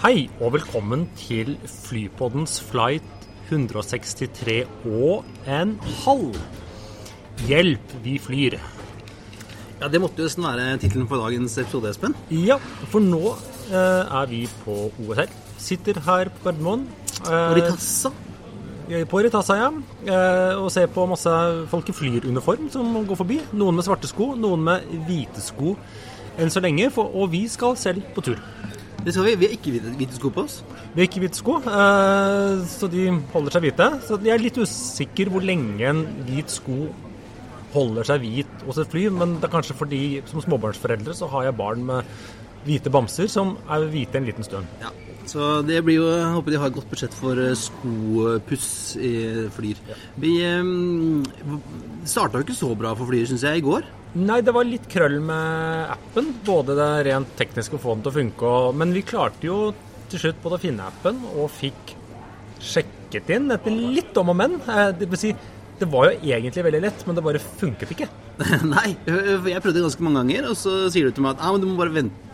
Hei og velkommen til Flypoddens flight 163 og en halv. Hjelp, vi flyr. Ja, Det måtte jo nesten være tittelen på dagens episode, Espen. Ja, for nå eh, er vi på OSL. Sitter her på Gardermoen. Eh, Ritassa. på Ritassa, ja. Eh, og ser på masse folk i flyruniform som går forbi. Noen med svarte sko, noen med hvite sko enn så lenge. For, og vi skal selv på tur. Det skal vi. Vi har ikke hvite, hvite sko på oss. Vi har ikke hvite sko, eh, så de holder seg hvite. Så jeg er litt usikker hvor lenge en hvit sko holder seg hvit hos et fly, men det er kanskje fordi som småbarnsforeldre så har jeg barn med hvite bamser som er hvite en liten stund. Ja. Så det blir jo Jeg håper de har et godt budsjett for eh, skopuss i Flyr. Vi um, starta jo ikke så bra for Flyr, syns jeg, i går. Nei, det var litt krøll med appen. Både det rent tekniske å få den til å funke, og, men vi klarte jo til slutt både å finne appen og fikk sjekket inn etter litt om og men. Eh, Det vil si, det var jo egentlig veldig lett, men det bare funket ikke. Nei, jeg prøvde ganske mange ganger, og så sier du til meg at ah, men du må bare vente,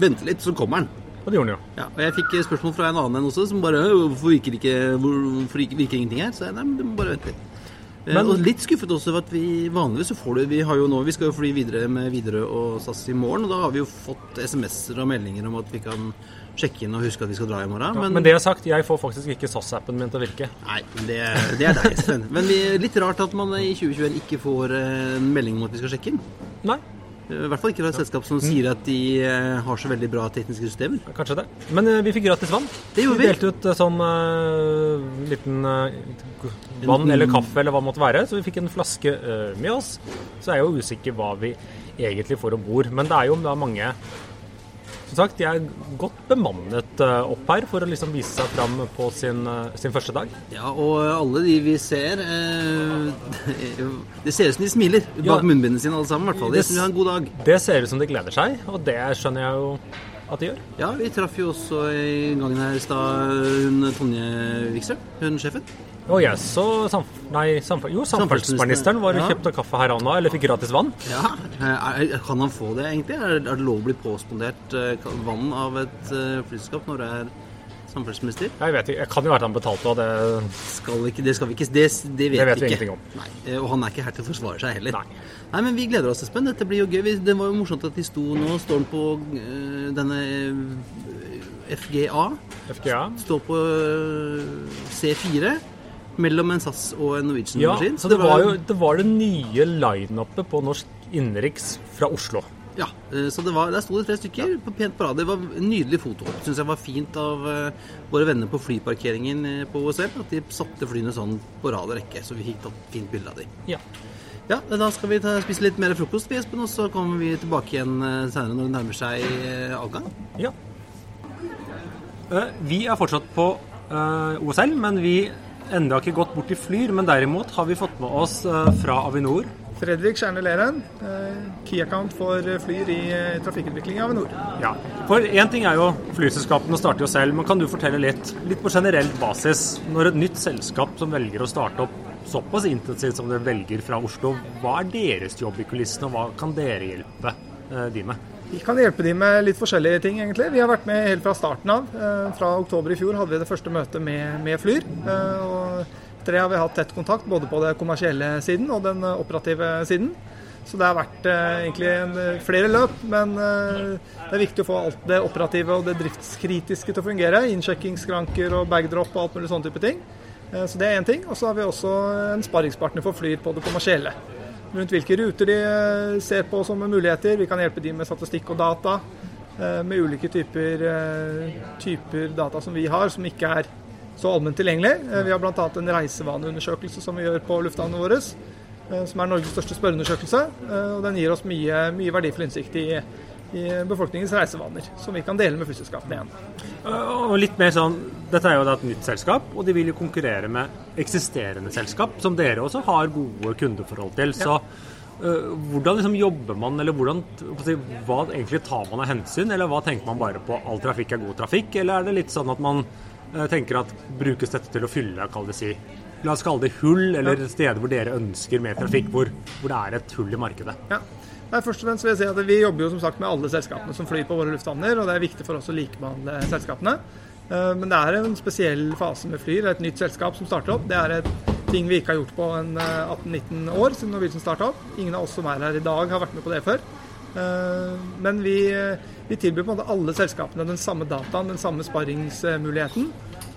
vente litt, så kommer den. Og det gjorde han jo. Ja, og jeg fikk spørsmål fra en annen enn også, som bare «Øh, Hvorfor virker, ikke, hvorfor virker ingenting her? Så jeg nei, men du må bare vente litt. Eh, Men- og litt skuffet også over at vi vanligvis så får du Vi har jo nå, vi skal jo fly videre med Widerøe og SAS i morgen, og da har vi jo fått SMS-er og meldinger om at vi kan sjekke inn og huske at vi skal dra i morgen. Men, det jeg har sagt, jeg får faktisk ikke SAS-appen min til å virke. Nei, det, det er deg, Sven. Men vi, litt rart at man i 2021 ikke får eh, en melding om at vi skal sjekke inn. Nei, I hvert fall ikke fra et selskap som sier at de eh, har så veldig bra tekniske systemer. kanskje det. Men eh, vi fikk gratis vann. Det gjorde vi. Vi delte ut eh, sånn uh, liten uh, vann eller kaffe eller hva det måtte være. Så vi fikk en flaske uh, med oss. Så er jeg jo usikker hva vi egentlig får om bord. Men det er jo da mange Som sagt, de er godt bemannet eh, opp her for å liksom vise seg fram på sin, eh, sin første dag. Ja, og alle de vi ser eh, Det ser ut som de smiler bak Ja. munnbindene sine, alle sammen. i hvert fall. Det Det- som de har en god dag. Det ser ut som de gleder seg, og det skjønner jeg jo at de gjør. Ja, vi traff jo også i gangen her i stad hun Tonje Wikstrøm, hun sjefen. Og jeg så samf nei, samf jo, samferdselsministeren var og Ja. kjøpte kaffe her, Anna, eller fikk gratis vann. Ja, er, er- Kan han få det, egentlig? Er, det lov å bli påspondert eh, vann av et eh, flyselskap når det er samferdselsminister? Jeg vet ikke, jeg kan jo være at han betalte, og det Skal ikke, det skal vi ikke Det, det vet, Det vet vi ingenting om. Nei, eh, Og han er ikke her til å forsvare seg heller. Nei. Nei, men vi gleder oss, Espen. Dette blir jo gøy. Det var jo morsomt at de sto nå. Står han på eh, denne eh, FGA. FGA. Står på eh, C4 mellom en SAS og en Norwegian-maskin. så det var jo det, var det nye line-upet på norsk innenriks fra Oslo. Ja, eh, så det var, der sto det tre stykker på pent på rad. Det var en nydelig foto. Syns jeg var fint av eh, våre venner på flyparkeringen eh, på OSL. At de satte flyene sånn på rad og rekke, så vi fikk tatt fint bilde av dem. Ja. Ja, da skal vi ta, spise litt mer frokost, Espen, og så kommer vi tilbake igjen senere når det nærmer seg avgang. ja. Vi er fortsatt på OSL, men vi enda ikke gått bort til Flyr. Men derimot har vi fått med oss fra Avinor Fredrik Skjerne Leren, eh, key account for Flyr i eh, trafikkutvikling i Avinor. Ja, for én ting er jo flyselskapene starter jo selv, men kan du fortelle litt, litt på generell basis, når et nytt selskap som velger å starte opp såpass intensivt som dere velger fra Oslo, hva er deres jobb i kulissene, og hva kan dere hjelpe eh, de med? Vi kan hjelpe de med litt forskjellige ting, egentlig. Vi har vært med helt fra starten av. Fra oktober i fjor hadde vi det første møtet med, med Flyr. Og det har vi hatt tett kontakt både på det kommersielle siden og den eh, operative siden. Så det har vært eh, egentlig en, eh, flere løp, men eh, det er viktig å få alt det operative og det driftskritiske til å fungere. Innsjekkingsskranker og bagdrop og alt mulig sånne type ting. Eh, Så det er én ting. Og så har vi også en sparringspartner for Flyr på det kommersielle. Rundt hvilke ruter de eh, ser på som muligheter. Vi kan hjelpe de med statistikk og data. Med ulike typer, typer data som vi har, som ikke er så allment tilgjengelig. Eh, Vi har bl.a. en reisevaneundersøkelse som vi gjør på lufthavnene våre. eh, Som er Norges største spørreundersøkelse. eh, Og den gir oss mye, mye verdifull innsikt i i befolkningens reisevaner, som vi kan dele med flyselskapene igjen. Og litt mer sånn, Dette er jo et nytt selskap, og de vil jo konkurrere med eksisterende selskap, som dere også har gode kundeforhold til. Så uh, hvordan liksom jobber man, eller hvordan, hva egentlig tar man av hensyn? Eller hva tenker man bare på all trafikk er god trafikk, eller er det litt sånn at man tenker at brukes dette til å fylle, kall det si, la oss kalle det hull, eller steder hvor dere ønsker mer trafikk, hvor, hvor det er et hull i markedet? Ja. Nei, først og fremst vil jeg si at Vi jobber jo som sagt med alle selskapene som flyr på våre lufthavner, og det er viktig for oss å likebehandle selskapene. Eh, men det er en spesiell fase med Flyr, et nytt selskap som starter opp. Det er et ting vi ikke har gjort på en 18-19 eh, år siden Norwegian starta opp. Ingen av oss som er her i dag har vært med på det før. Eh, men vi, vi tilbyr på en måte alle selskapene den samme dataen, den samme sparringsmuligheten.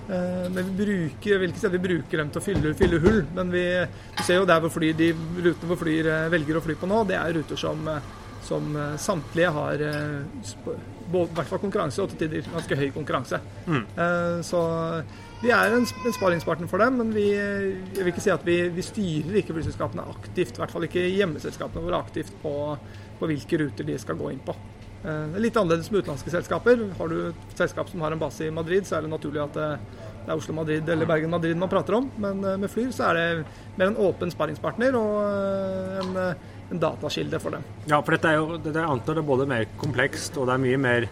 Men vi bruker, si at vi bruker dem til å fylle, fylle hull, men vi, ser jo der hvor fly, de rutene hvor Flyr velger å fly på nå, det er ruter som, som samtlige har i hvert fall konkurranse, og til tider ganske høy konkurranse. Mm. Så vi er en, en sparingspartner for dem, men vi, jeg vil ikke si at vi, vi styrer ikke flyselskapene aktivt. I hvert fall ikke hjemmeselskapene våre aktivt på, på hvilke ruter de skal gå inn på. Det er litt annerledes med utenlandske selskaper. Har du et selskap som har en base i Madrid, så er det naturlig at det, det er Oslo-Madrid eller Bergen-Madrid man prater om. Men uh, med Flyr så er det mer en åpen sparringspartner og en en datakilde for dem. Ja, for dette er jo, dette er antar det er både mer komplekst og det er mye mer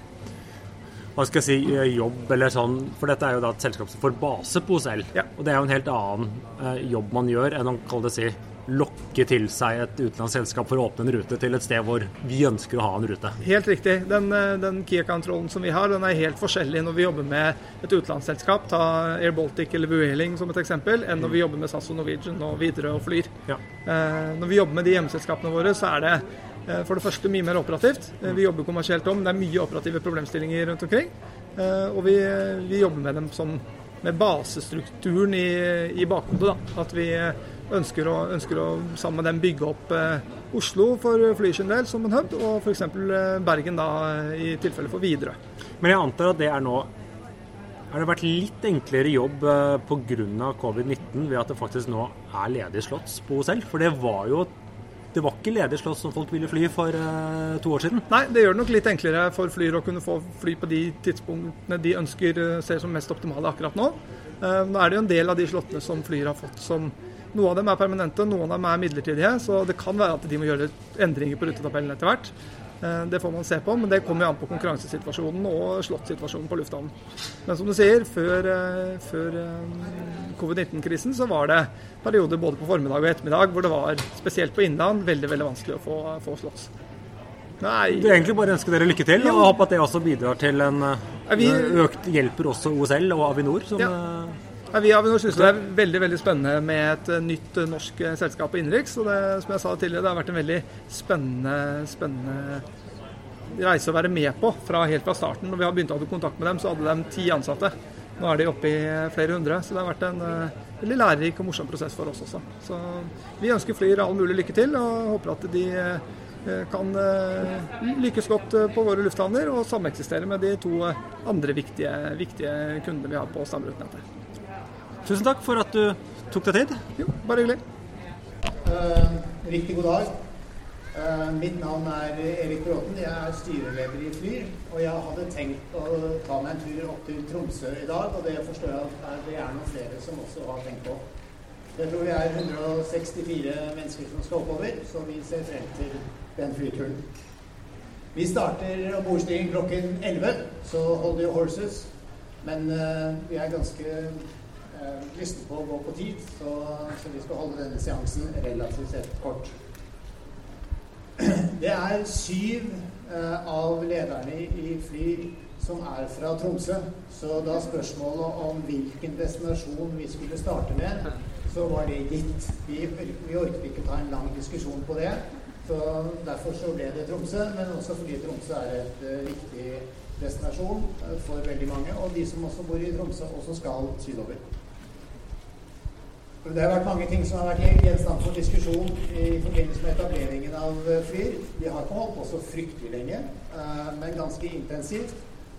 hva skal jeg si, eh, jobb eller sånn. For dette er jo da et selskap som får base på selv. Ja. Og det er jo en helt annen eh, jobb man gjør enn å kalle det si lokke til seg et utenlandsselskap for å åpne en rute til et sted hvor vi ønsker å ha en rute. Helt riktig. Den, eh, den key account-rollen som vi har, den er helt forskjellig når vi jobber med et utenlandsselskap, ta Air Baltic eller Vueling som et eksempel, enn når vi jobber med SAS og Norwegian og Widerøe og Flyr. Ja. Eh, når vi jobber med de hjemmeselskapene våre, så er det eh, for det første mye mer operativt. Vi jobber kommersielt om. Det er mye operative problemstillinger rundt omkring. Og vi, vi, jobber med dem som, med basestrukturen i, i bakhodet. At vi ønsker å, ønsker å sammen med dem bygge opp eh, Oslo for fly generelt som en hub, og f.eks. Eh, Bergen da i tilfelle for Widerøe. Men jeg antar at det er nå har det vært litt enklere jobb eh, pga. covid-19 ved at det faktisk nå er ledig slotts på OSL? For det var jo det var ikke ledig slott som folk ville fly for uh, to år siden? Nei, det gjør det nok litt enklere for Flyr å kunne få fly på de tidspunktene de ønsker ser som mest optimale akkurat nå. Uh, nå er det jo en del av de slottene som flyer har fått som noen av dem er permanente, noen av dem er midlertidige. Så det kan være at de må gjøre endringer på rutetabellen etter hvert. Eh, det får man se på, men det kommer an på konkurransesituasjonen og slottsituasjonen på lufthavnen. Men som du sier, før, eh, før eh, covid-19-krisen så var det perioder både på formiddag og ettermiddag hvor det var, spesielt på Innland, veldig veldig vanskelig å få, få slotts. Nei. Du egentlig bare ønsker dere lykke til, og håper at det også bidrar til en økt hjelper også OSL og Avinor. som... Ja. Ja, vi i Avinor syns det er veldig veldig spennende med et eh, nytt eh, norsk eh, selskap på innenriks. Og det, som jeg sa tidligere, det har vært en veldig spennende, spennende reise å være med på fra helt fra starten. Når vi har begynt å ha kontakt med dem, så hadde de ti ansatte. Nå er de oppe i flere hundre. Så det har vært en uh, veldig lærerik og morsom prosess for oss også. Så vi ønsker Flyr all mulig lykke til, og håper at de uh, kan uh, lykkes godt på våre lufthavner og sameksistere med de to andre viktige, viktige kundene vi har på stamrutenettet. Tusen takk for at du tok deg tid. Jo, bare hyggelig. Uh, riktig god dag. Uh, mitt navn er Erik Bråten. Jeg er styreleder i Flyr. Og jeg hadde tenkt å ta meg en tur opp til Tromsø i dag, og det forstår jeg at det er noen flere som også har tenkt på. Jeg tror vi er 164 mennesker som skal oppover, så vi ser frem til den flyturen. Vi starter ombordstigning klokken 11, så hold your horses. Men uh, vi er ganske eh, lysten på å gå på tid, så, så, vi skal holde denne seansen relativt sett kort. Det er syv eh, av lederne i, Fly som er fra Tromsø. Så da spørsmålet om hvilken destinasjon vi skulle starte med, så var det gitt. Vi, vi orket ikke ta en lang diskusjon på det. Så Derfor så ble det Tromsø, men også fordi Tromsø er et uh, viktig destinasjon uh, for veldig mange. Og de som også bor i Tromsø, også skal sydover. Det har vært mange ting som har vært gjenstand for diskusjon i forbindelse med etableringen av FYR. Flyr. Vi har ikke holdt på så fryktelig lenge, eh, men ganske intensivt.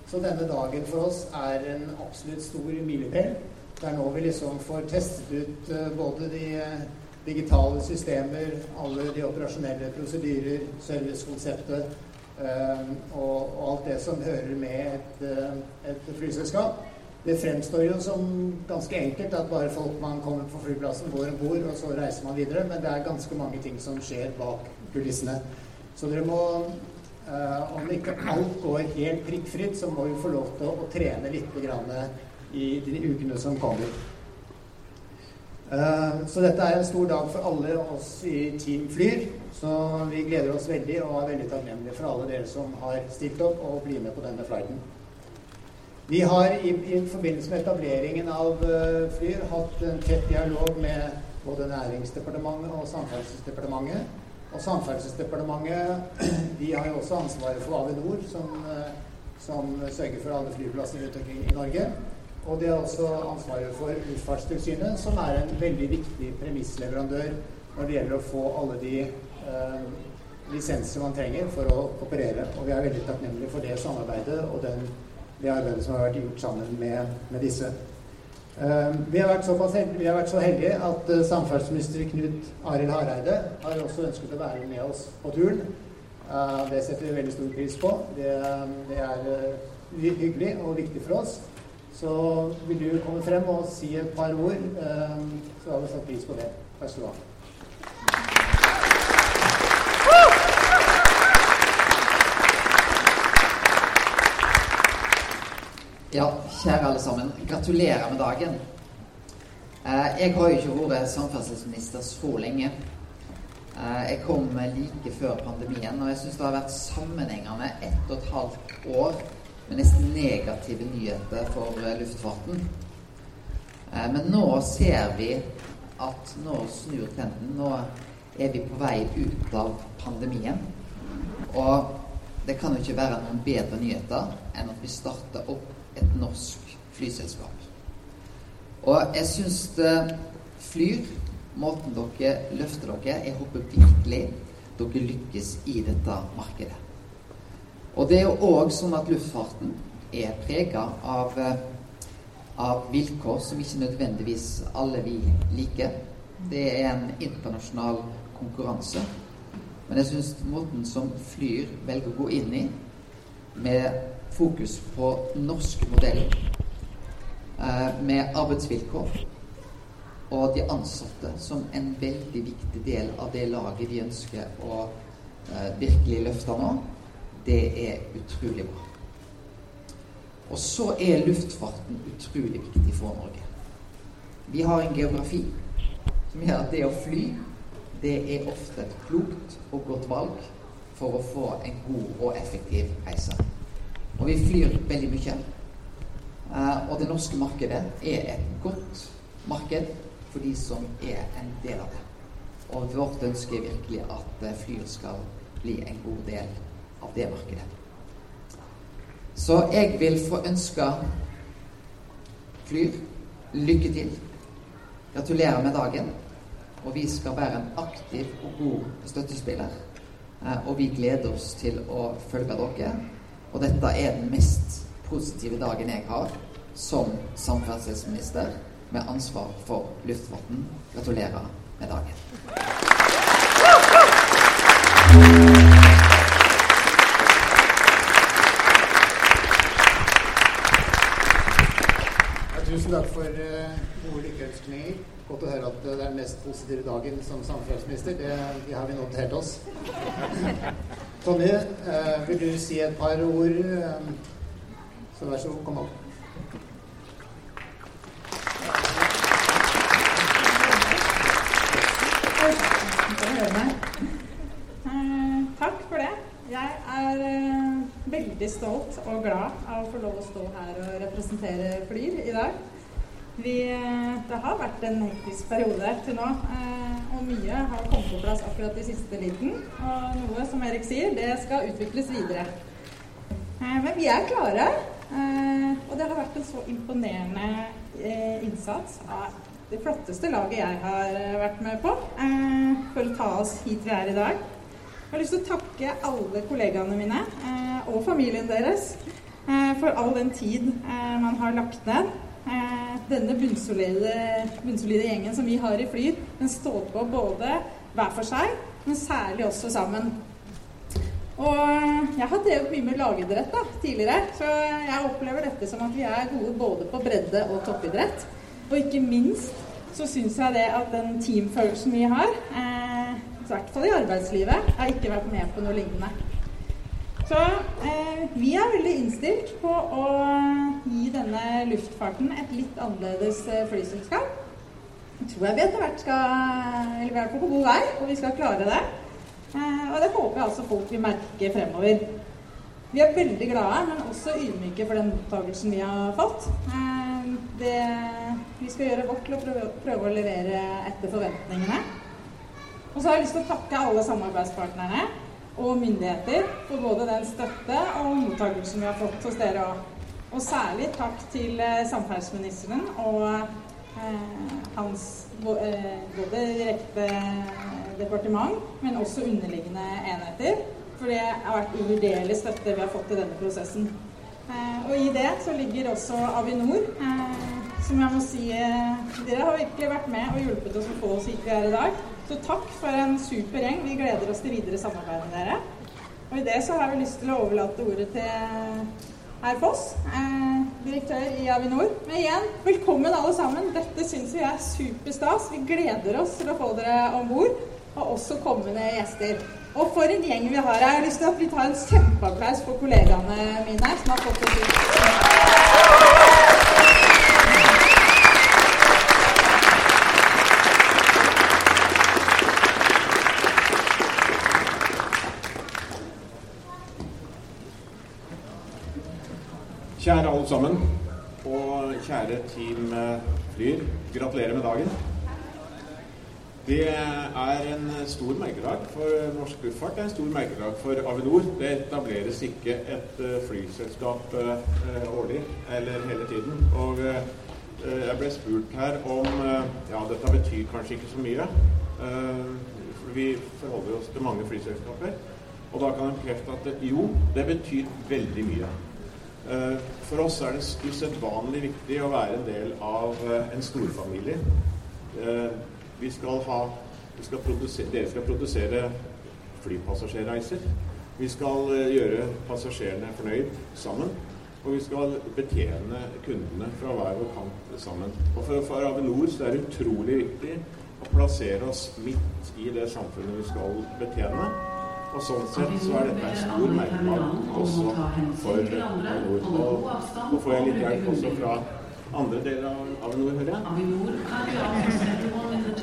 Så denne dagen for oss er en absolutt stor milepæl. Det er nå vi liksom får testet ut eh, både de digitale systemer, alle de operasjonelle prosedyrer, servicekonseptet. og, alt det som hører med et, et flyselskap. Det fremstår jo som ganske enkelt at bare folk man kommer på flyplassen, går om bord, og så reiser man videre. Men det er ganske mange ting som skjer bak kulissene. Så dere må Uh, om ikke alt går helt prikkfritt, så må vi få lov til å, trene litt i de ukene som kommer. Uh, så dette er en stor dag for alle oss i Team Flyr. Så vi gleder oss veldig og er veldig takknemlige for alle dere som har stilt opp og blir med på denne flighten. Vi har i, i forbindelse med etableringen av uh, Flyr hatt en tett dialog med både Næringsdepartementet og Samferdselsdepartementet. Og Samferdselsdepartementet de har jo også ansvaret for Avinor, som, uh, som sørger for alle flyplasser rundt omkring i Norge. Og de har også ansvaret for Luftfartstilsynet, som er en veldig viktig premissleverandør når det gjelder å få alle de eh, lisenser man trenger for å operere. Og vi er veldig takknemlige for det samarbeidet og den, det arbeidet som har vært gjort sammen med, med disse. Eh, vi har, heldige, vi har vært, så heldige at uh, samferdselsminister Knut Arild Hareide har også ønsket å være med oss på turen. Uh, det setter vi veldig stor pris på. Det, det er uh, hyggelig og viktig for oss. Så vil du komme frem og si et par ord, så har vi satt pris på det. Vær så god. Ja, kjære alle sammen. Gratulerer med dagen. Eh, jeg har jo ikke vært samferdselsminister så lenge. Eh, jeg kom like før pandemien, og jeg syns det har vært sammenhengende ett og et halvt år med nesten negative nyheter for eh, luftfarten. Men nå ser vi at nå snur trenden. Nå er vi på vei ut av pandemien. Og det kan jo ikke være noen bedre nyheter enn at vi starter opp et norsk flyselskap. Og jeg syns det flyr, måten dere løfter dere Jeg håper virkelig dere lykkes i dette markedet. Og det er jo òg sånn at luftfarten er prega av, av vilkår som ikke nødvendigvis alle vi liker. Det er en internasjonal konkurranse. Men jeg syns måten som Flyr velger å gå inn i, med fokus på norsk modell eh, med arbeidsvilkår og de ansatte som en veldig viktig del av det laget vi ønsker å eh, virkelig løfte nå, det er utrolig bra. Og så er luftfarten utrolig viktig for Norge. Vi har en geografi som gjør at det å fly, det er ofte et klokt og godt valg for å få en god og effektiv reise. Og vi flyr veldig mye. Uh, og det norske markedet er et godt marked for de som er en del av det. Og vårt ønske er virkelig at uh, Flyr skal bli en god del av det markedet. Så jeg vil få ønske Flyr lykke til. Gratulerer med dagen. Og vi skal være en aktiv og god støttespiller. Uh, og vi gleder oss til å følge dere. Og dette er den mest positive dagen jeg har som samferdselsminister med ansvar for luftfarten. Gratulerer med dagen. tusen takk for uh, gode lykkeønskninger. Godt å høre at det er den mest positive dagen som samferdselsminister. Det, det har vi notert oss. Tonje, eh, vil du si et par ord? Eh, så vær så god, kom opp. Eh, takk for det. Jeg er veldig stolt og glad av å få lov å stå her og representere Flyr i dag. Vi, det har vært en hektisk periode til nå og mye har kommet på plass akkurat i siste liten. Og noe, som Erik sier, det skal utvikles videre. Eh, men vi er klare. Eh, og det har vært en så imponerende eh, innsats av det flotteste laget jeg har vært med på for å ta oss hit vi er i dag. Jeg har lyst til å takke alle kollegaene mine og familien deres for all den tid man har lagt ned denne bunnsolide, bunnsolide, gjengen som vi har i Flyr, den står på både hver for seg, men særlig også sammen. Og jeg har drevet mye med lagidrett da, tidligere, så jeg opplever dette som at vi er gode både på bredde og toppidrett. Og ikke minst så syns jeg det at den teamfølelsen vi har, eh, i hvert fall i arbeidslivet, har ikke vært med på noe lignende. Så eh, vi er veldig innstilt på å gi denne luftfarten et litt annerledes eh, flyselskap. Jeg tror jeg vi etter hvert skal Eller vi er på god vei, og vi skal klare det. Eh, og det håper jeg altså folk vil merke fremover. Vi er veldig glade, men også ydmyke for den mottakelsen vi har fått. Eh, det, vi skal gjøre vårt til å prøve, prøve, å levere etter forventningene. Og så har jeg lyst til å takke alle samarbeidspartnerne og myndigheter for både den støtte og mottakelsen vi har fått hos dere òg. Og særlig takk til eh, samferdselsministeren og eh, hans eh, både direkte departement, men også underliggende enheter. For det har vært uvurderlig støtte vi har fått i denne prosessen. Eh, og i det så ligger også Avinor, eh, som jeg må si eh, Dere har virkelig vært med og hjulpet oss å få oss hit vi er i dag. Så takk for en super gjeng. Vi gleder oss til videre samarbeid med dere. Og i det så har vi lyst til å overlate ordet til herr Foss, eh, direktør i Avinor. Men igjen, velkommen alle sammen. Dette syns vi er superstas. Vi gleder oss til å få dere om bord, og også kommende gjester. Og for en gjeng vi har her. Jeg har lyst til at vi tar en kjempeapplaus for kollegaene mine som har fått oss ut. Kjære alle sammen, og kjære Team Flyr. Gratulerer med dagen. Det er en stor merkedag for norsk luftfart. Det er en stor merkedag for Avinor. Det etableres ikke et flyselskap årlig eller hele tiden. Og jeg ble spurt her om Ja, dette betyr kanskje ikke så mye. Vi forholder oss til mange flyselskaper. Og da kan jeg bekrefte at jo, det betyr veldig mye. For oss er det usedvanlig viktig å være en del av en storfamilie. Vi skal ha, vi skal dere skal produsere flypassasjerreiser. Vi skal gjøre passasjerene fornøyd sammen. Og vi skal betjene kundene fra hver vår kant sammen. Og for, for Avinor så er det utrolig viktig å plassere oss midt i det samfunnet vi skal betjene. Og sånn sett så er dette en stor merknad også for Avinor. Og nå får jeg litt hjelp også fra andre deler av Avinor, hører jeg.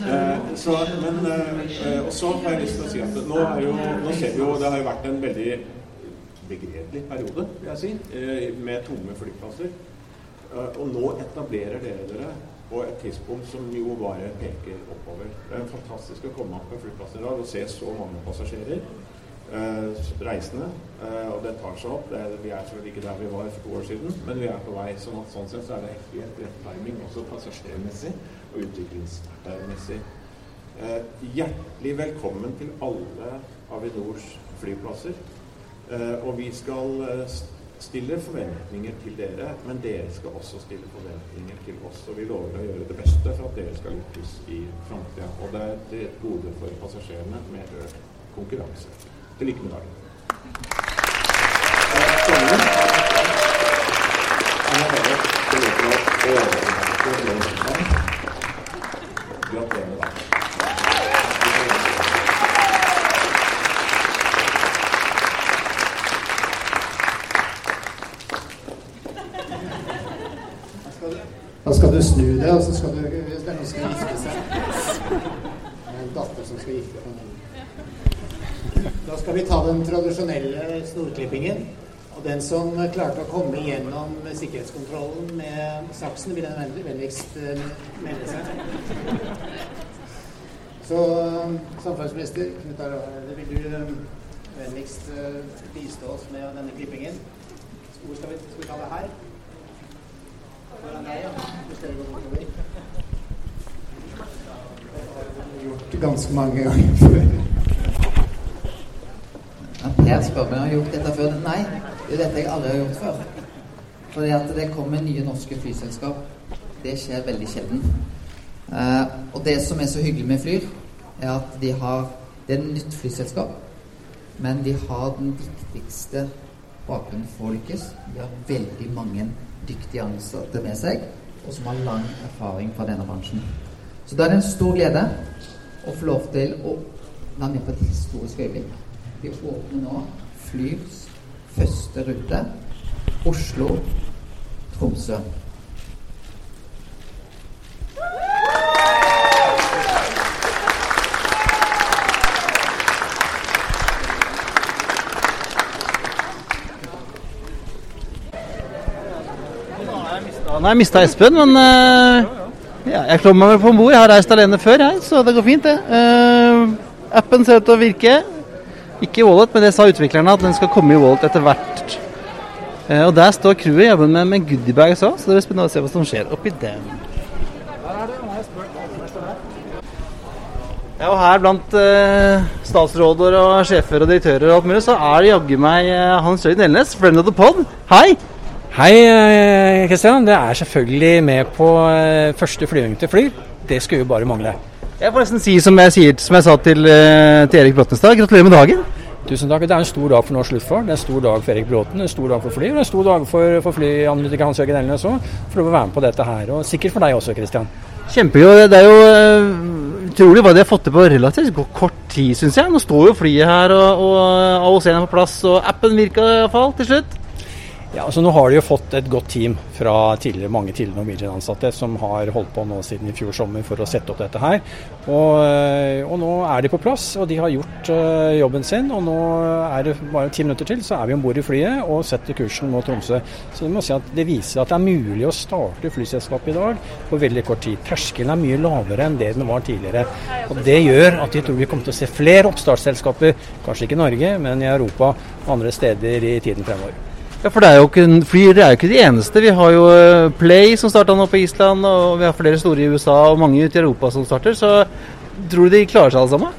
Eh, så, men, eh, og så har jeg lyst til å si at nå, er jo, nå ser vi jo Det har jo vært en veldig begredelig periode, vil jeg si, eh, med tomme flyplasser. Eh, og nå etablerer dere dere på et tidspunkt som jo bare peker oppover. Det er fantastisk å komme opp på flyplassen i dag og se så mange passasjerer. Uh, reisende. Uh, og det tar seg opp. Er, vi er selvfølgelig ikke der vi var for to år siden, men vi er på vei. Sånn, at, sånn sett så er det helt rett timing også passasjermessig og utviklingsmessig. Uh, hjertelig velkommen til alle Avinors flyplasser. og vi skal stille forventninger til dere, men dere skal også stille forventninger til oss. Og vi lover å gjøre det beste for at dere skal lykkes i framtida. Og det er et gode for passasjerene med økt konkurranse. Til lykke med dagen. Gratulerer med dagen. Da skal du snu det, og så skal du Det er noen som skal gifte seg. Det er en datter som skal gifte seg. Da skal vi ta den tradisjonelle snorklippingen. Og den som klarte å komme gjennom sikkerhetskontrollen med saksen, vil den vennligst melde seg. Så samferdselsminister Knut Arild vil du vennligst bistå oss med denne klippingen? Hvor skal vi, skal vi ta det her? Foran ja. Hvis dere går bortover. Gjort ganske mange ganger før. Per spør meg om jeg har gjort dette før. Nei, det er dette jeg aldri har gjort før. Fordi at det kommer nye norske flyselskap. Det skjer veldig sjelden. Eh, og det som er så hyggelig med Flyr, er at de har Det er et nytt flyselskap. Men de har den viktigste bakgrunnen for å lykkes. De har veldig mange dyktige ansatte med seg, og som har lang erfaring fra denne bransjen. Så da er det en stor glede å få lov til å være med på et historisk øyeblikk. Vi åpner nå Flyrs første rute Oslo-Tromsø. Nå har jeg mista Espen, men uh, ja, jeg klår meg vel på om bord. Jeg har reist alene før, jeg, så det går fint, det. Uh, appen ser ut til å virke. Ikke i Wallet, men det sa utviklerne at den skal komme i Wallet etter hvert. Eh, og der står crewet jobben med, med goodiebags òg, så det blir spennende å se hva som skjer oppi dem. Ja, og her blant eh, statsråder og sjefer og direktører og alt mulig, så er det jaggu meg eh, Hans Jørgen Elnes, friend of the pod. Hei! Hei, Kristian. Det er selvfølgelig med på eh, første flyvning til Flyr. Det skulle jo bare mangle. Jeg får nesten si som jeg, sier, som jeg sa til, eh, til Erik Bråtnestad, gratulerer med dagen. Tusen takk. Det er en stor dag for norsk luftfart. Det er en stor dag for Erik Bråten, en stor dag for fly, og en stor dag for, for flyanalytiker Hans Jørgen Elnes òg, for å være med på dette her. Og sikkert for deg også, Kristian. Kjempegøy. Det er jo uh, utrolig hva de har fått til på relativt kort tid, syns jeg. Nå står jo flyet her, og, og AOC-en er på plass, og appen virka iallfall til slutt. Ja, altså Nå har de jo fått et godt team fra tidligere, mange tidligere Norwegian-ansatte som har holdt på nå siden i fjor sommer for å sette opp dette her. Og, eh, og nå er de på plass, og de har gjort uh, jobben sin. Og nå er det bare ti minutter til, så er vi om bord i flyet og setter kursen mot Tromsø. Så vi må si at det viser at det er mulig å starte flyselskapet i dag på veldig kort tid. Terskelen er mye lavere enn det den var tidligere. Og Det gjør at vi tror vi kommer til å se flere oppstartsselskaper, kanskje ikke i Norge, men i Europa og andre steder i tiden fremover. Ja, for det er jo ikke, Flyr er jo ikke de eneste. Vi har jo eh, Play som starta nå på Island, og vi har flere store i USA og mange ute i Europa som starter. Så tror du de klarer seg alle sammen?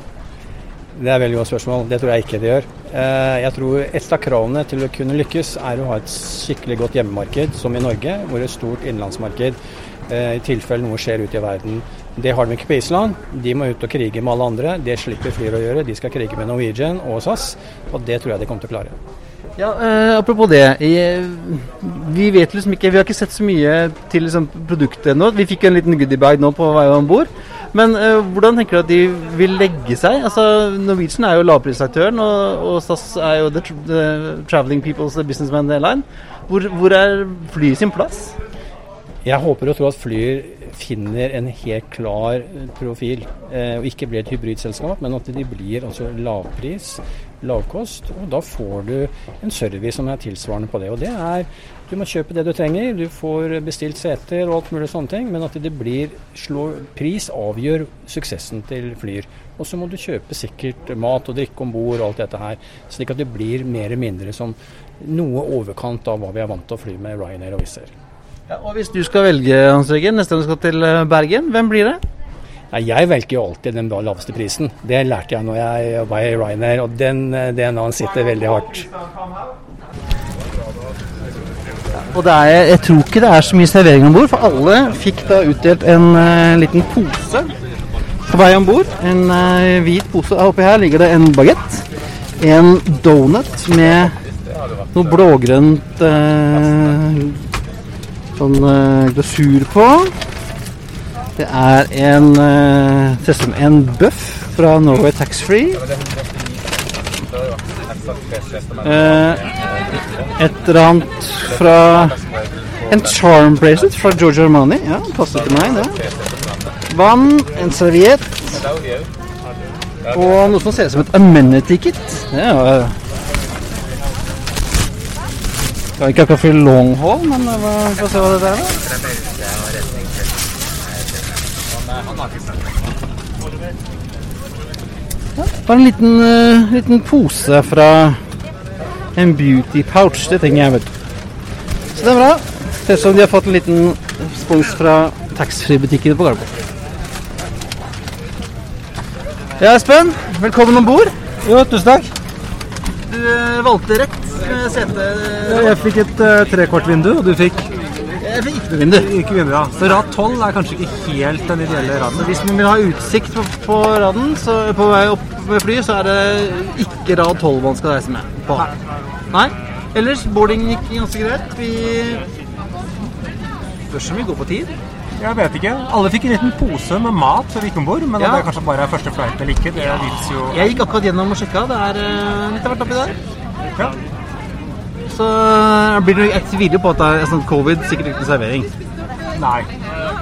Det er et veldig godt spørsmål. Det tror jeg ikke de gjør. Eh, jeg tror Et av kravene til å kunne lykkes er å ha et skikkelig godt hjemmemarked, som i Norge, hvor et stort innenlandsmarked eh, i tilfelle noe skjer ute i verden. Det har de ikke på Island. De må ut og krige med alle andre. Det slipper Flyr å gjøre. De skal krige med Norwegian og SAS, og det tror jeg de kommer til å klare. Ja, eh, Apropos det. I, vi vet liksom ikke, vi har ikke sett så mye til liksom, produktet ennå. Vi fikk en liten goodiebag nå på vei om bord. Men eh, hvordan tenker du at de vil legge seg? Altså, Norwegian er jo lavprisaktøren, og, og SAS er jo the, the Traveling People's Businessman Airline. Hvor, hvor er flyet sin plass? Jeg håper og tror at Flyr finner en helt klar profil, eh, og ikke blir et hybridselskap, men at de blir altså lavpris lavkost. Og da får du en service som er tilsvarende på det. Og det er Du må kjøpe det du trenger, du får bestilt seter og alt mulig sånne ting, men at det blir slå, Pris avgjør suksessen til Flyr. Og så må du kjøpe sikkert mat og drikke om bord og alt dette her, slik at det blir mer eller mindre som noe overkant av hva vi er vant til å fly med Ryanair og Wizz Air. Ja, og Hvis du skal velge Hans Regen, neste gang du skal til eh, Bergen, hvem blir det? Nei, jeg velger jo alltid den laveste prisen. Det lærte jeg når jeg jobba i Ryanair, og den DNA-en sitter veldig hardt. Og er, jeg tror ikke det er så mye servering om bord, for alle fikk da utdelt en uh, liten pose på vei om bord. En uh, hvit pose. Oppi her ligger det en bagett, en donut med noe blågrønt uh, sånn glasur på. Det er en, uh, en bøff fra Norway Taxfree. Uh, et eller annet fra En charm bracelet fra George Armani. Ja, passer til meg, det. Vann, en serviett og noe som ser ut som et amenity kit. Ja, skal ikke akkurat for long haul, men vi får se hva det er. Ja, bare en liten, uh, liten pose fra en beauty pouch. Det trenger jeg, vet du. Så det er bra. Ser ut som de har fått en liten spons fra taxfree-butikken på Gardermoen. Ja, Espen. Velkommen om bord. Jo, tusen takk. Du uh, valgte rett med sete. Ja, jeg fikk et uh, trekvartvindu, og du fikk? Jeg fikk ikke noe vindu. Ikke vindu, ja. Så rad 12 er kanskje ikke helt den ideelle raden. Hvis man vil ha utsikt på, på raden, så på vei opp med fly, så er det ikke rad 12 man skal reise med på. Nei. Ellers, boarding gikk ganske greit. Vi Spørs om vi går på tid. Jeg vet ikke. Alle fikk en liten pose med mat før vi gikk om bord, men Ja. det er kanskje bare første flight eller ikke, det vits jo Jeg gikk akkurat gjennom og sjekka. Det er eh, litt av hvert oppi der. Ja. Så eh, blir det et tviler på at det er sånn covid, sikkert ikke servering. Nei.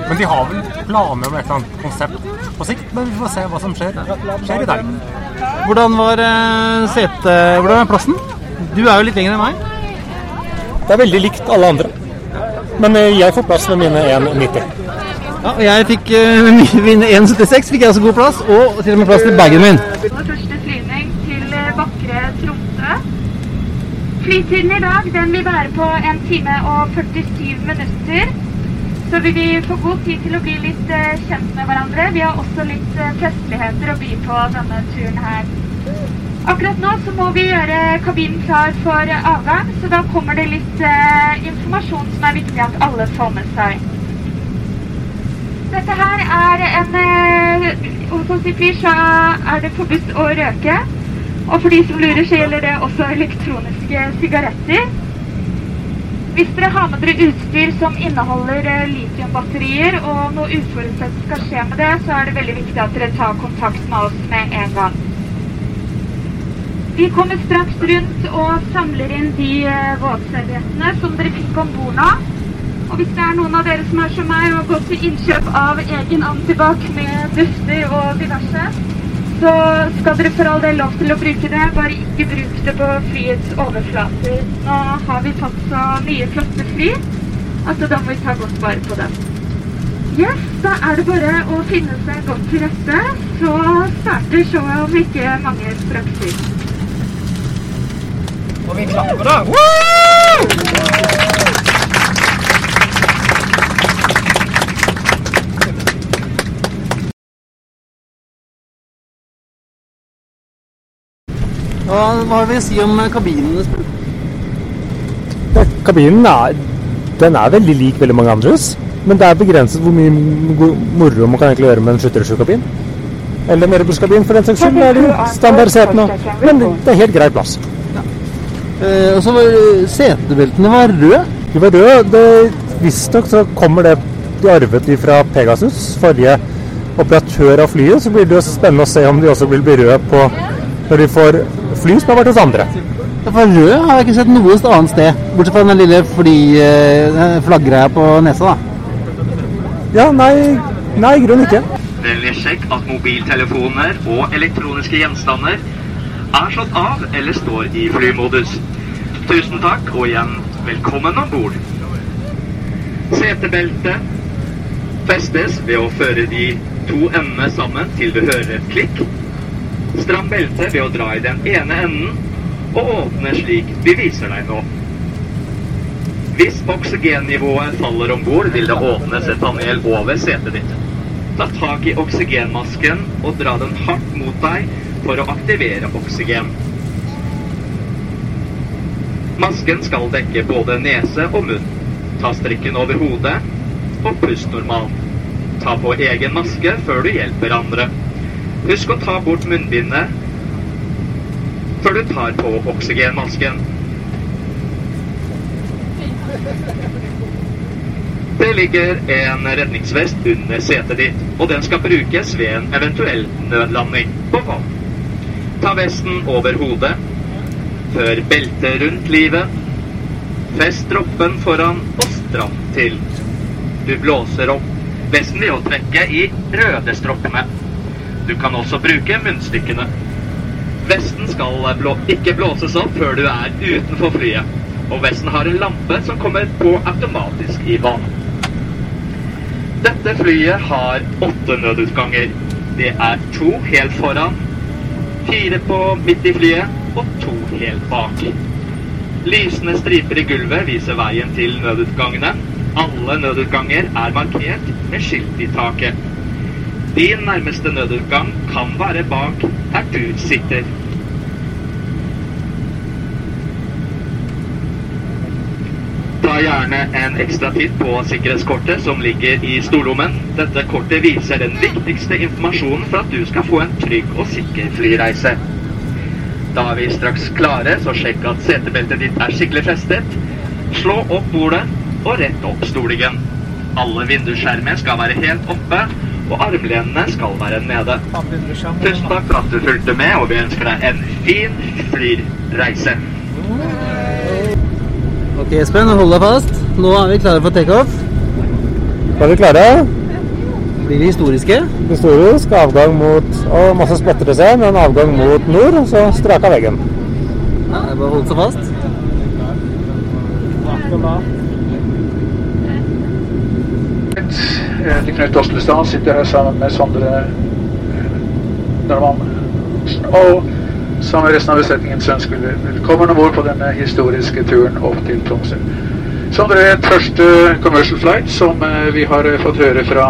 Men de har vel planer om et eller annet konsept på sikt, men vi får se hva som skjer, skjer i dag. Hvordan var uh, sete... Hvordan er plassen? Du er jo litt lenger enn meg. Det er veldig likt alle andre. Men eh, jeg får plass med mine 1,90. Ja, og jeg fikk mine 1,76 fikk jeg også god plass, og til og med plass til bagen min. Vår første flyvning til eh, vakre Tromsø. Flytiden i dag den vil være på 1 time og 47 minutter. Så vil vi få god tid til å bli litt eh, kjent med hverandre. Vi har også litt eh, festligheter å by på denne turen her. Akkurat nå så må vi gjøre kabinen klar for avgang, så da kommer det litt eh, informasjon som er viktig at alle får med seg. Dette her er en Hos oss i Flyr så er det forbudt å røyke. Og for de som lurer, så gjelder det også elektroniske sigaretter. Hvis dere har med dere utstyr som inneholder eh, litiumbatterier, og noe uforutsett skal skje med det, så er det veldig viktig at dere tar kontakt med oss med en gang. Vi kommer straks rundt og samler inn de eh, våtserviettene som dere fikk om bord nå. Og hvis det er noen av dere som er som meg og har gått til innkjøp av egen antibac med dufter og diverse, så skal dere for all del lov til å bruke det, bare ikke bruk det på flyets overflater. Nå har vi fått så mye flotte fly at da må vi ta godt vare på dem. Yes, da er det bare å finne seg godt til rette, så starter showet om ikke mange strakser. Og vi klapper da. Hva, hva vil vi si om kabinen? Ja, Kabinen er, den er veldig lik veldig mange andres, men det er begrenset hvor mye moro man kan egentlig gjøre med en 737-kabin. Eller en Airbus-kabin, for den saks skyld. Er de standardsetene. Men det er helt grei plass. Eh, og så var setebeltene var røde. De var røde. Det- Visstnok så kommer det de arvet de fra Pegasus, forrige operatør av flyet. Så blir det jo spennende å se om de også vil bli røde på når de får fly som har vært hos andre. Ja, For rød har jeg ikke sett noe annet sted, bortsett fra den lille fly, eh, på nesa. da. Ja, nei, nei, i grunnen ikke. Vennlig sjekk at mobiltelefoner og elektroniske gjenstander er slått av eller står i flymodus. Tusen takk, og igjen velkommen om bord. Setebeltet festes ved å føre de to endene sammen til du hører et klikk. Stram beltet ved å dra i den ene enden, og åpne slik vi viser deg nå. Hvis oksygennivået faller om bord, vil det åpnes et panel over setet ditt. Ta tak i oksygenmasken og dra den hardt mot deg for å aktivere oksygen. Masken skal dekke både nese og munn. Ta strikken over hodet og pust normalt. Ta på egen maske før du hjelper andre. Husk å ta bort munnbindet før du tar på oksygenmasken. Det ligger en redningsvest under setet ditt, og den skal brukes ved en eventuell nødlanding på vann. Ta vesten over hodet. Før beltet rundt livet. Fest stroppen foran og stram til. Du blåser opp vesten ved å trekke i røde stroppene. Du kan også bruke munnstykkene. Vesten skal blå ikke blåses opp før du er utenfor flyet. Og vesten har en lampe som kommer på automatisk i vann. Dette flyet har åtte nødutganger. Det er to helt foran, fire på midt i flyet og to helt bak. Lysende striper i gulvet viser veien til nødutgangene. Alle nødutganger er markert med skilt i taket. Din nærmeste nødutgang kan være bak der du sitter. Ta gjerne en ekstra titt på sikkerhetskortet som ligger i storlommen. Dette kortet viser den viktigste informasjonen for at du skal få en trygg og sikker flyreise. Da er vi straks klare, så sjekk at setebeltet ditt er skikkelig festet. Slå opp bordet og rett opp stolingen. Alle vindusskjermer skal være helt oppe, og armlenene skal være nede. Tusen takk for at du fulgte med, og vi ønsker deg en fin flyreise. Ok, Espen, hold deg fast. Nå er vi klare for takeoff. Da er vi klare. Blir vi historiske? Historisk avgang mot Og masse spletter seg, se, men avgang mot nord, og så straka veggen. Ja, det er bare å holde seg fast. Jeg heter Knut Oslestad sitter her sammen med Sondre eh, Normann. Og sammen med resten av besetningen vi velkommen om bord på denne historiske turen opp til Tromsø. Sondre er et første commercial flight som eh, vi har fått høre fra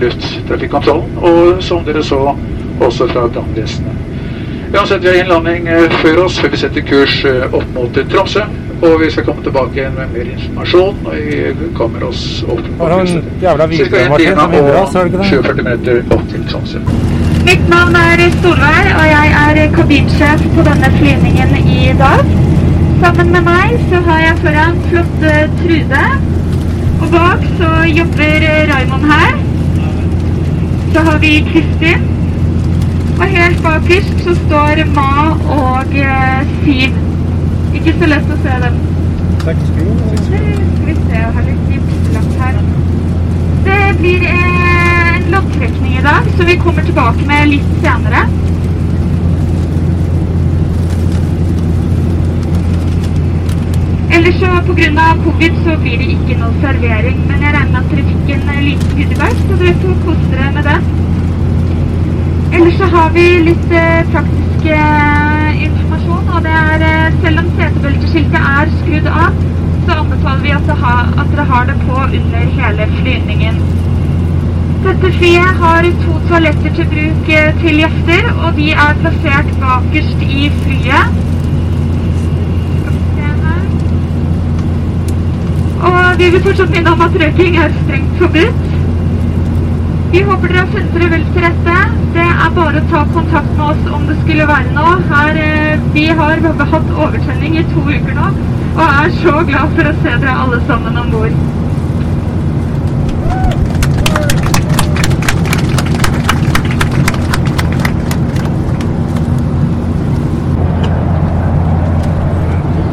lufttrafikkontrollen, og som dere så også fra brannvesenet. Uansett, vi har innlanding eh, før oss før vi setter kurs eh, opp mot Tromsø. Og vi skal komme tilbake igjen med mer informasjon når vi kommer oss opp på huset. Martin, som time vinner oss, er det og ikke det? 47 minutter opp til Tromsø. Mitt navn er Solveig, og jeg er kabinsjef på denne flyvningen i dag. Sammen med meg så har jeg foran flotte Trude. Og bak så jobber Raymond her. Så har vi Kristin. Og helt bakerst så står Ma og eh, Siv. Ikke så lett å se dem. Skal vi se, jeg har litt gipselapp her. Det blir en loddtrekning i dag, så vi kommer tilbake med litt senere. Ellers så av covid så blir det ikke noe servering, men jeg regner med at dere fikk en liten goodiebag, så dere får kose dere med det. Ellers så har vi litt eh, praktisk informasjon, og det er eh, selv om setebelteskiltet er skrudd av, så anbefaler vi at, ha, at dere har det på under hele flyvningen. Dette flyet har to toaletter til bruk eh, til gjester, og de er plassert bakerst i flyet. Og vi vil fortsatt minne om at røyking er strengt forbudt. Vi håper dere har funnet dere vel til rette. Det er bare å ta kontakt med oss om det skulle være noe. Her, eh, vi har hatt overtenning i to uker nå, og er så glad for å se dere alle sammen om bord.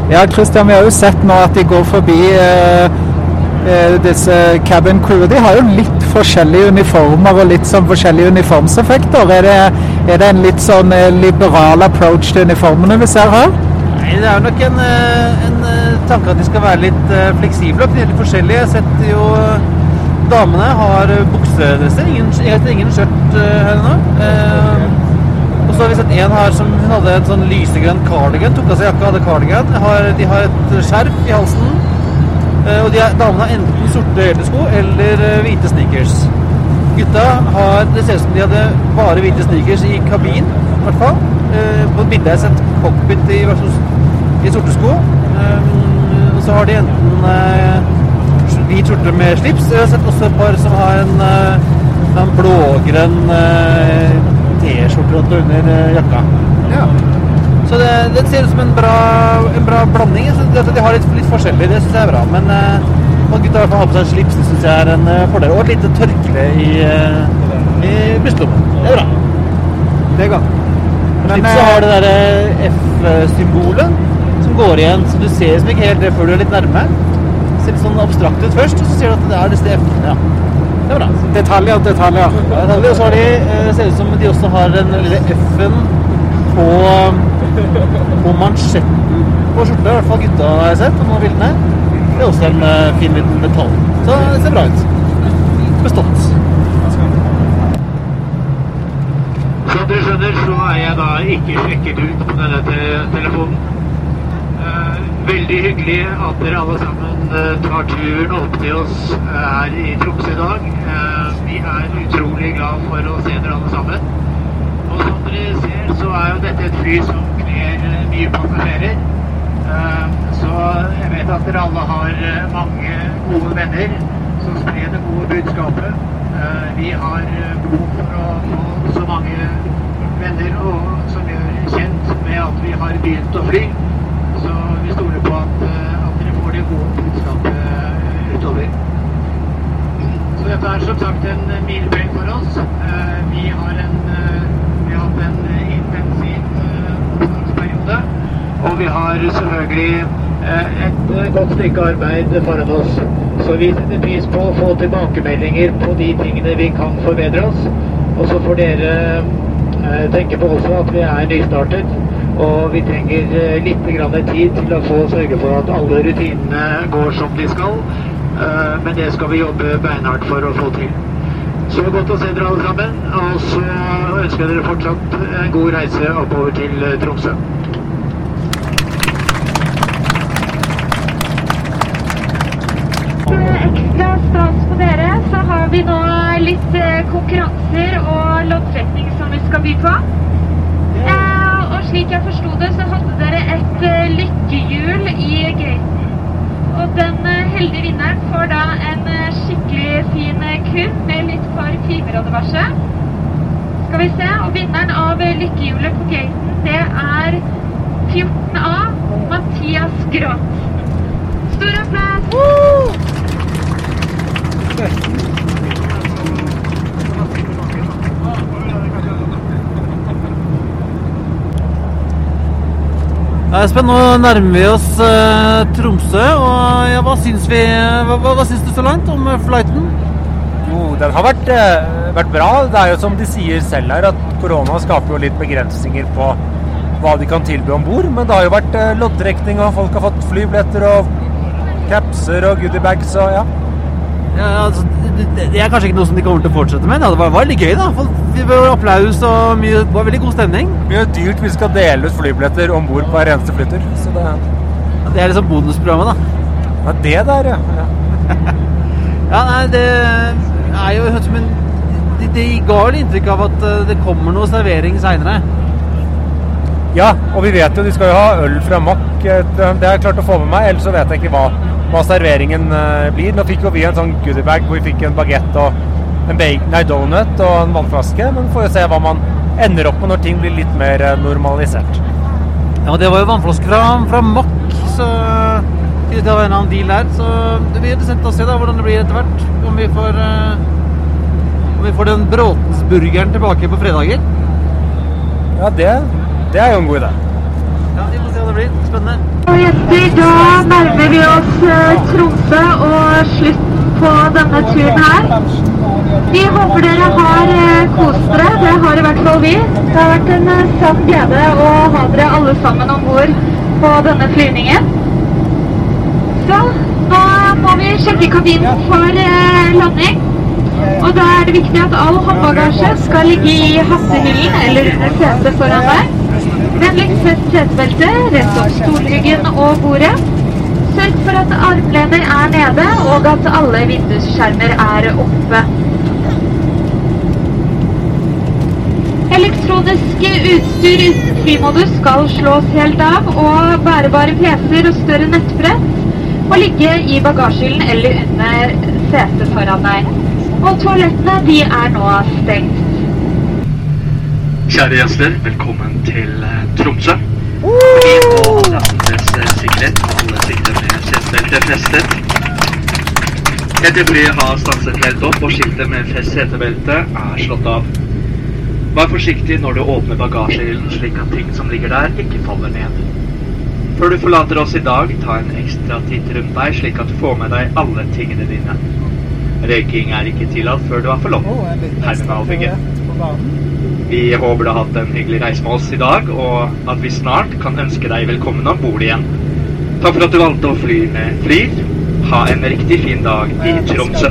Ja, Christian, vi har jo sett nå at de går forbi eh, eh, disse cabin crew. De har jo litt forskjellige uniformer og litt sånn forskjellige uniformseffekter. Er det, er det en litt sånn eh, liberal approach til uniformene vi ser her? Nei, det er nok en, eh, en eh, tanke at de skal være litt fleksible og litt forskjellige. Jeg har sett jo damene har buksedresser. Ingen, ingen skjørt her nå. Eh, og så har vi sett en her som hun hadde en sånn lysegrønn cardigan. Tok av seg jakka, hadde cardigan. De har et skjerf i halsen. Eh, og de damene har enten sorte eldesko eller eh, hvite sneakers. Gutta har Det ser ut som de hadde bare hvite sneakers i kabin, i hvert fall. På et bilde har jeg sett cockpit i, i sorte sko. Eh, og så har de enten eh, hvit skjorte med slips. Jeg har sett også et par som har en, eh, en blågrønn eh, T-skjorte under jakka. jakka. Så det, det ser ut som en bra, en bra blanding. De har litt, litt forskjellig, det syns jeg er bra. Men uh, at gutta har på seg slips, det syns jeg er en eh, fordel. Og et lite tørkle i, uh, i brystlommen. Det er bra. Det er godt. Slipset eh, har det derre F-symbolet som går igjen, så du ser liksom ikke helt det før du er litt nærme. Ser litt sånn abstrakt ut først, og så ser du at det er disse F-ene. Ja. Det er bra. Detaljer, detaljer. Ja, detaljer. Og så har de, ser ut som de også har den lille F-en på, på mansjetten på skjorta. I hvert fall gutta har jeg sett på noen bildene. Det er også en eh, fin liten metall. Så det ser bra ut. Bestått. Som dere skjønner, så er jeg da ikke sjekket ut på denne te telefonen. Eh, veldig hyggelig at dere alle sammen eh, tar turen opp til oss her i Tromsø i dag. Vi er utrolig glad for å se dere alle sammen. Dere ser, så er jo dette et fly som kler eh, mye passasjerer. Eh, så jeg vet at dere alle har eh, mange gode venner som sprer det gode budskapet. Eh, Vi har eh, behov for å få så mange venner og, som gjør kjent med at vi har begynt å fly. Så vi stoler på at, at dere får det gode budskapet utover. Så dette er som sagt en milepæl for oss. Vi har, en, hatt en eh, intensiv eh. Og vi har selvfølgelig eh, et godt stykke arbeid foran oss. Så vi setter pris på å få tilbakemeldinger på de tingene vi kan forbedre oss. Og så får dere tenke på også at vi er nystartet. Og vi trenger litt tid til å få sørge for at alle rutinene går som de skal. Men det skal vi jobbe beinhardt for å få til. Så godt å se dere alle sammen. Og så ønsker jeg dere fortsatt en god reise oppover til eh, Tromsø. Ekstra stas på dere, så har vi nå litt eh, konkurranser og loddtrekning som vi skal by på. Eh, og slik jeg forsto det, så hadde dere et eh, lykkehjul i gaten. Og den eh, heldige vinneren får da en eh, skikkelig fin eh, kurv med litt og diverse. Skal vi se, og vinneren av eh, lykkehjulet på gaten, det er 14A, Mathias Gråth. Stor applaus! Ja, Espen, nå nærmer vi oss eh, Tromsø. og ja, Hva syns vi, hva, hva, syns du så langt om eh, flighten? Jo, den har vært, eh, vært bra. Det er jo som de sier selv her, at korona skaper jo litt begrensninger på hva de kan tilby om bord. Men det har jo vært eh, loddtrekning, og folk har fått flybilletter og capser og goodiebags og ja. Ja, altså, det, er kanskje ikke noe som de kommer til å fortsette med. Det var, var litt gøy, da. Vi var applaus og mye, det var veldig god stemning. Mye dyrt hvis vi skal dele ut flybilletter om bord på hver eneste flytter. Så det, Ja, Det er liksom bonusprogrammet, da. ja, det der, ja. Ja, nei, det er jo som en Det de ga vel inntrykk av at eh, det kommer noe servering seinere. Ja, og vi vet jo de skal jo ha øl fra Mack. eh, Det det har jeg klart å få med meg, ellers så vet jeg ikke hva, hva serveringen eh, blir. Nå fikk jo vi en sånn goodiebag hvor vi fikk en bagett og en bacon, nei, donut og en vannflaske. Men får jo se hva man ender opp med når ting blir litt mer eh, normalisert. Ja, det var jo vannflaske fra, fra Mack, så det var en annen deal der. Så det blir interessant å se da hvordan det blir etter hvert. Om vi får eh, om vi får den Bråtensburgeren tilbake på fredager. Ja, det, det er jo en god idé. Ja, Vi får se hva det blir. Spennende. Og jenter, da nærmer oss eh, og slutt på denne turen her. Vi håper dere har eh, kost dere. Det har i hvert fall vi. Det har vært en eh, sann glede å ha dere alle sammen om bord på denne flyvningen. Så nå må vi sjekke kabinen for landing. Og da er det viktig at all håndbagasje skal ligge i hattehyllen eller under setet foran deg. Vennligst fest setebeltet, rett opp stolryggen og bordet. Sørg for at armlener er nede, og at alle vindusskjermer er oppe. Elektronisk utstyr uten flymodus skal slås helt av, og bærebare PC-er og større nettbrett må ligge i bagasjehyllen eller under setet foran deg. Og toalettene, de er nå stengt. Kjære gjester, velkommen til eh, Tromsø. Vi og alle andres sikkerhet. Alle er festet. Etter flyet har stanset helt opp, og skiltet med fest setebelte er slått av. Vær forsiktig når du åpner bagasjehyllen, slik at ting som ligger der, ikke faller ned. Før du forlater oss i dag, ta en ekstra titt rundt deg, slik at du får med deg alle tingene dine. Røyking er ikke tillatt før du har forlatt terminalbygget. Vi håper du har hatt en hyggelig reise med oss i dag, og at vi snart kan ønske deg velkommen om bord igjen. Takk for at du valgte å fly med Flyr. Ha en riktig fin dag i Tromsø.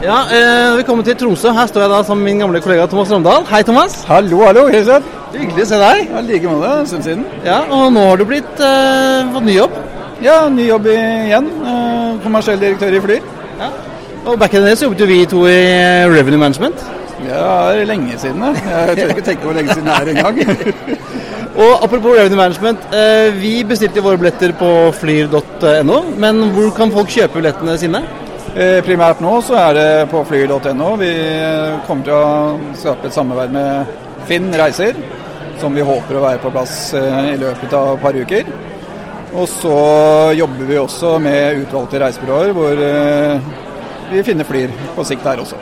Ja, eh, Velkommen til Tromsø. Her står jeg da sammen med min gamle kollega Thomas Romdal. Hei, Thomas. Hallo, hallo. Hilsen. Hyggelig å se deg. Ja, like måte. En stund siden. Ja, Og nå har du blitt eh, fått ny jobb. Ja, ny jobb igjen. Eh, kommersiell direktør i Flyr. Ja. Og back in the day så jobbet jo vi to i eh, Revenue Management. Ja, det er lenge siden. Da. Jeg tør ikke tenke hvor lenge siden det er engang. Og apropos revenue management. Eh, vi bestilte våre billetter på flyr.no, men hvor kan folk kjøpe billettene sine? Eh, primært nå så er det på flyr.no. Vi eh, kommer til å skape et samarbeid med Finn Reiser, som vi håper å være på plass i løpet av et par uker. Og så jobber vi også med utvalgte reisebyråer, hvor vi finner Flyr på sikt der også.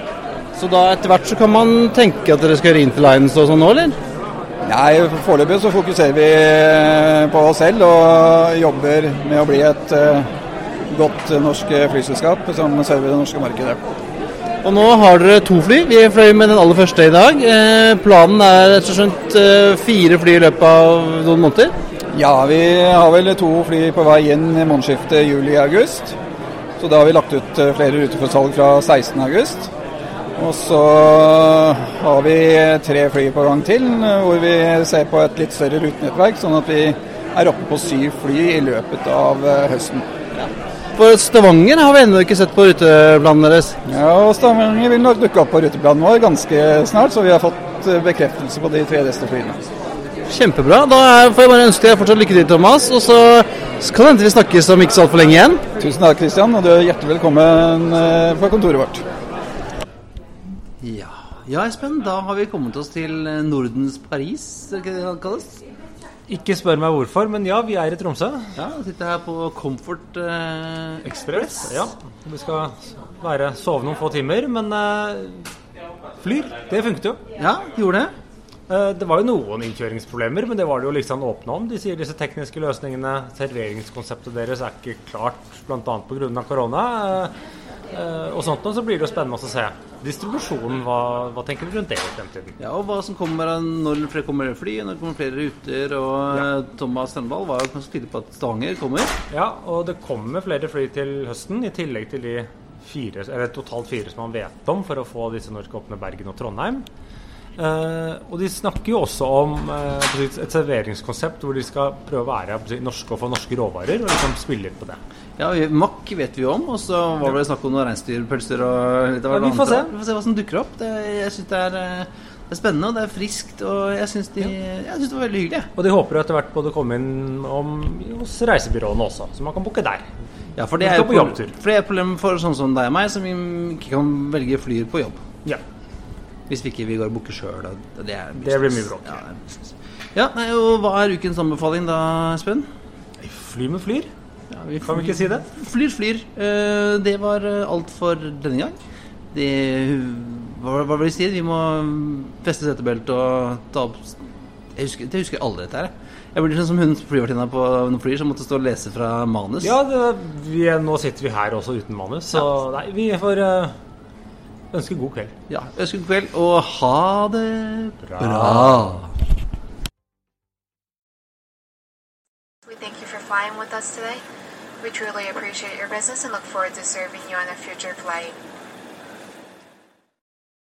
Så da etter hvert så kan man tenke at dere skal gjøre Interlines og sånn nå, eller? Nei, foreløpig så fokuserer vi eh, på oss selv og jobber med å bli et eh, godt norsk flyselskap som server det norske markedet. Og nå har dere to fly. Vi fløy med den aller første i dag. Eh, planen er rett og slett fire fly i løpet av noen måneder. Ja, vi har vel to fly på vei inn i månedsskiftet juli-august. Så da har vi lagt ut flere ruter for salg fra 16.8. Og så har vi tre fly på gang til, hvor vi ser på et litt større rutenettverk, sånn at vi er oppe på syv fly i løpet av eh, høsten. For Stavanger har vi ennå ikke sett på ruteplanen deres. Ja, og Stavanger vil nok dukke opp på ruteplanen vår ganske snart, så vi har fått eh, bekreftelse på de tre neste flyene. Kjempebra. Da får jeg bare ønske deg fortsatt lykke til, Thomas. Og så skal det hende vi snakkes om ikke så altfor lenge igjen. Tusen takk, Kristian, og du er hjertelig velkommen eh, på kontoret vårt. Ja. ja, Espen, da har vi kommet oss til eh, Nordens Paris, er det ikke det kalles? Ikke spør meg hvorfor, men ja, vi er i Tromsø. Ja, sitter her på Comfort eh, Express. Ja. Vi skal være, sove noen få timer, men eh, flyr, det funket jo. Ja, gjorde det. Eh, det var jo noen innkjøringsproblemer, men det var det jo liksom åpna om. De sier disse tekniske løsningene, serveringskonseptet deres er ikke klart bl.a. pga. korona. Eh, og sånt, og så blir det jo spennende å se distribusjonen. Hva, hva tenker du rundt det i fremtiden? Ja, og hva som kommer når det kommer fly, når det kommer flere ruter. Og ja. Thomas Strandvall var jo ganske tydelig på at Stavanger kommer. Ja, og det kommer flere fly til høsten, i tillegg til de fire, eller totalt fire som man vet om, for å få disse norske åpne Bergen og Trondheim. Eh, og de snakker jo også om uh, et serveringskonsept hvor de skal prøve å være norske og få norske råvarer, og liksom spille litt på det. Ja, makk Mack vet vi jo om, og så var det snakk om noen reinsdyrpølser og litt av Ja, vi får se. Vi får se hva som dukker opp. Det, jeg syns det, er, eh, det er spennende, og det er friskt, og jeg syns de, ja. synes det var veldig hyggelig. Og de håper etter hvert både å komme inn om, hos reisebyråene også, så man kan booke der. Ja, for det er jo på for det er et problem for sånne som deg og meg, som ikke kan velge flyer på jobb. Ja. Hvis vi ikke vi går og booker sjøl. Det, det, Det blir mye bråk. Ja, ja nei, og hva er ukens anbefaling da, Espen? Fly med flyr. Ja, vi Kan vi ikke si det? Flyr, flyr. Eh, Det var eh, alt for denne gang. Det, hva, hva vil vi si? Vi må feste setebeltet og ta opp Jeg husker, jeg husker alle dette her. jeg. Blir sånn som hun flyvertinna på noen flyr som måtte stå og lese fra manus. Ja, det, vi, nå sitter vi her også uten manus, så nei, vi får eh, ønske god kveld. Ja, ønsker god kveld, og ha det bra. We thank you for flying with us today. We truly appreciate your business and look forward to serving you on a future flight.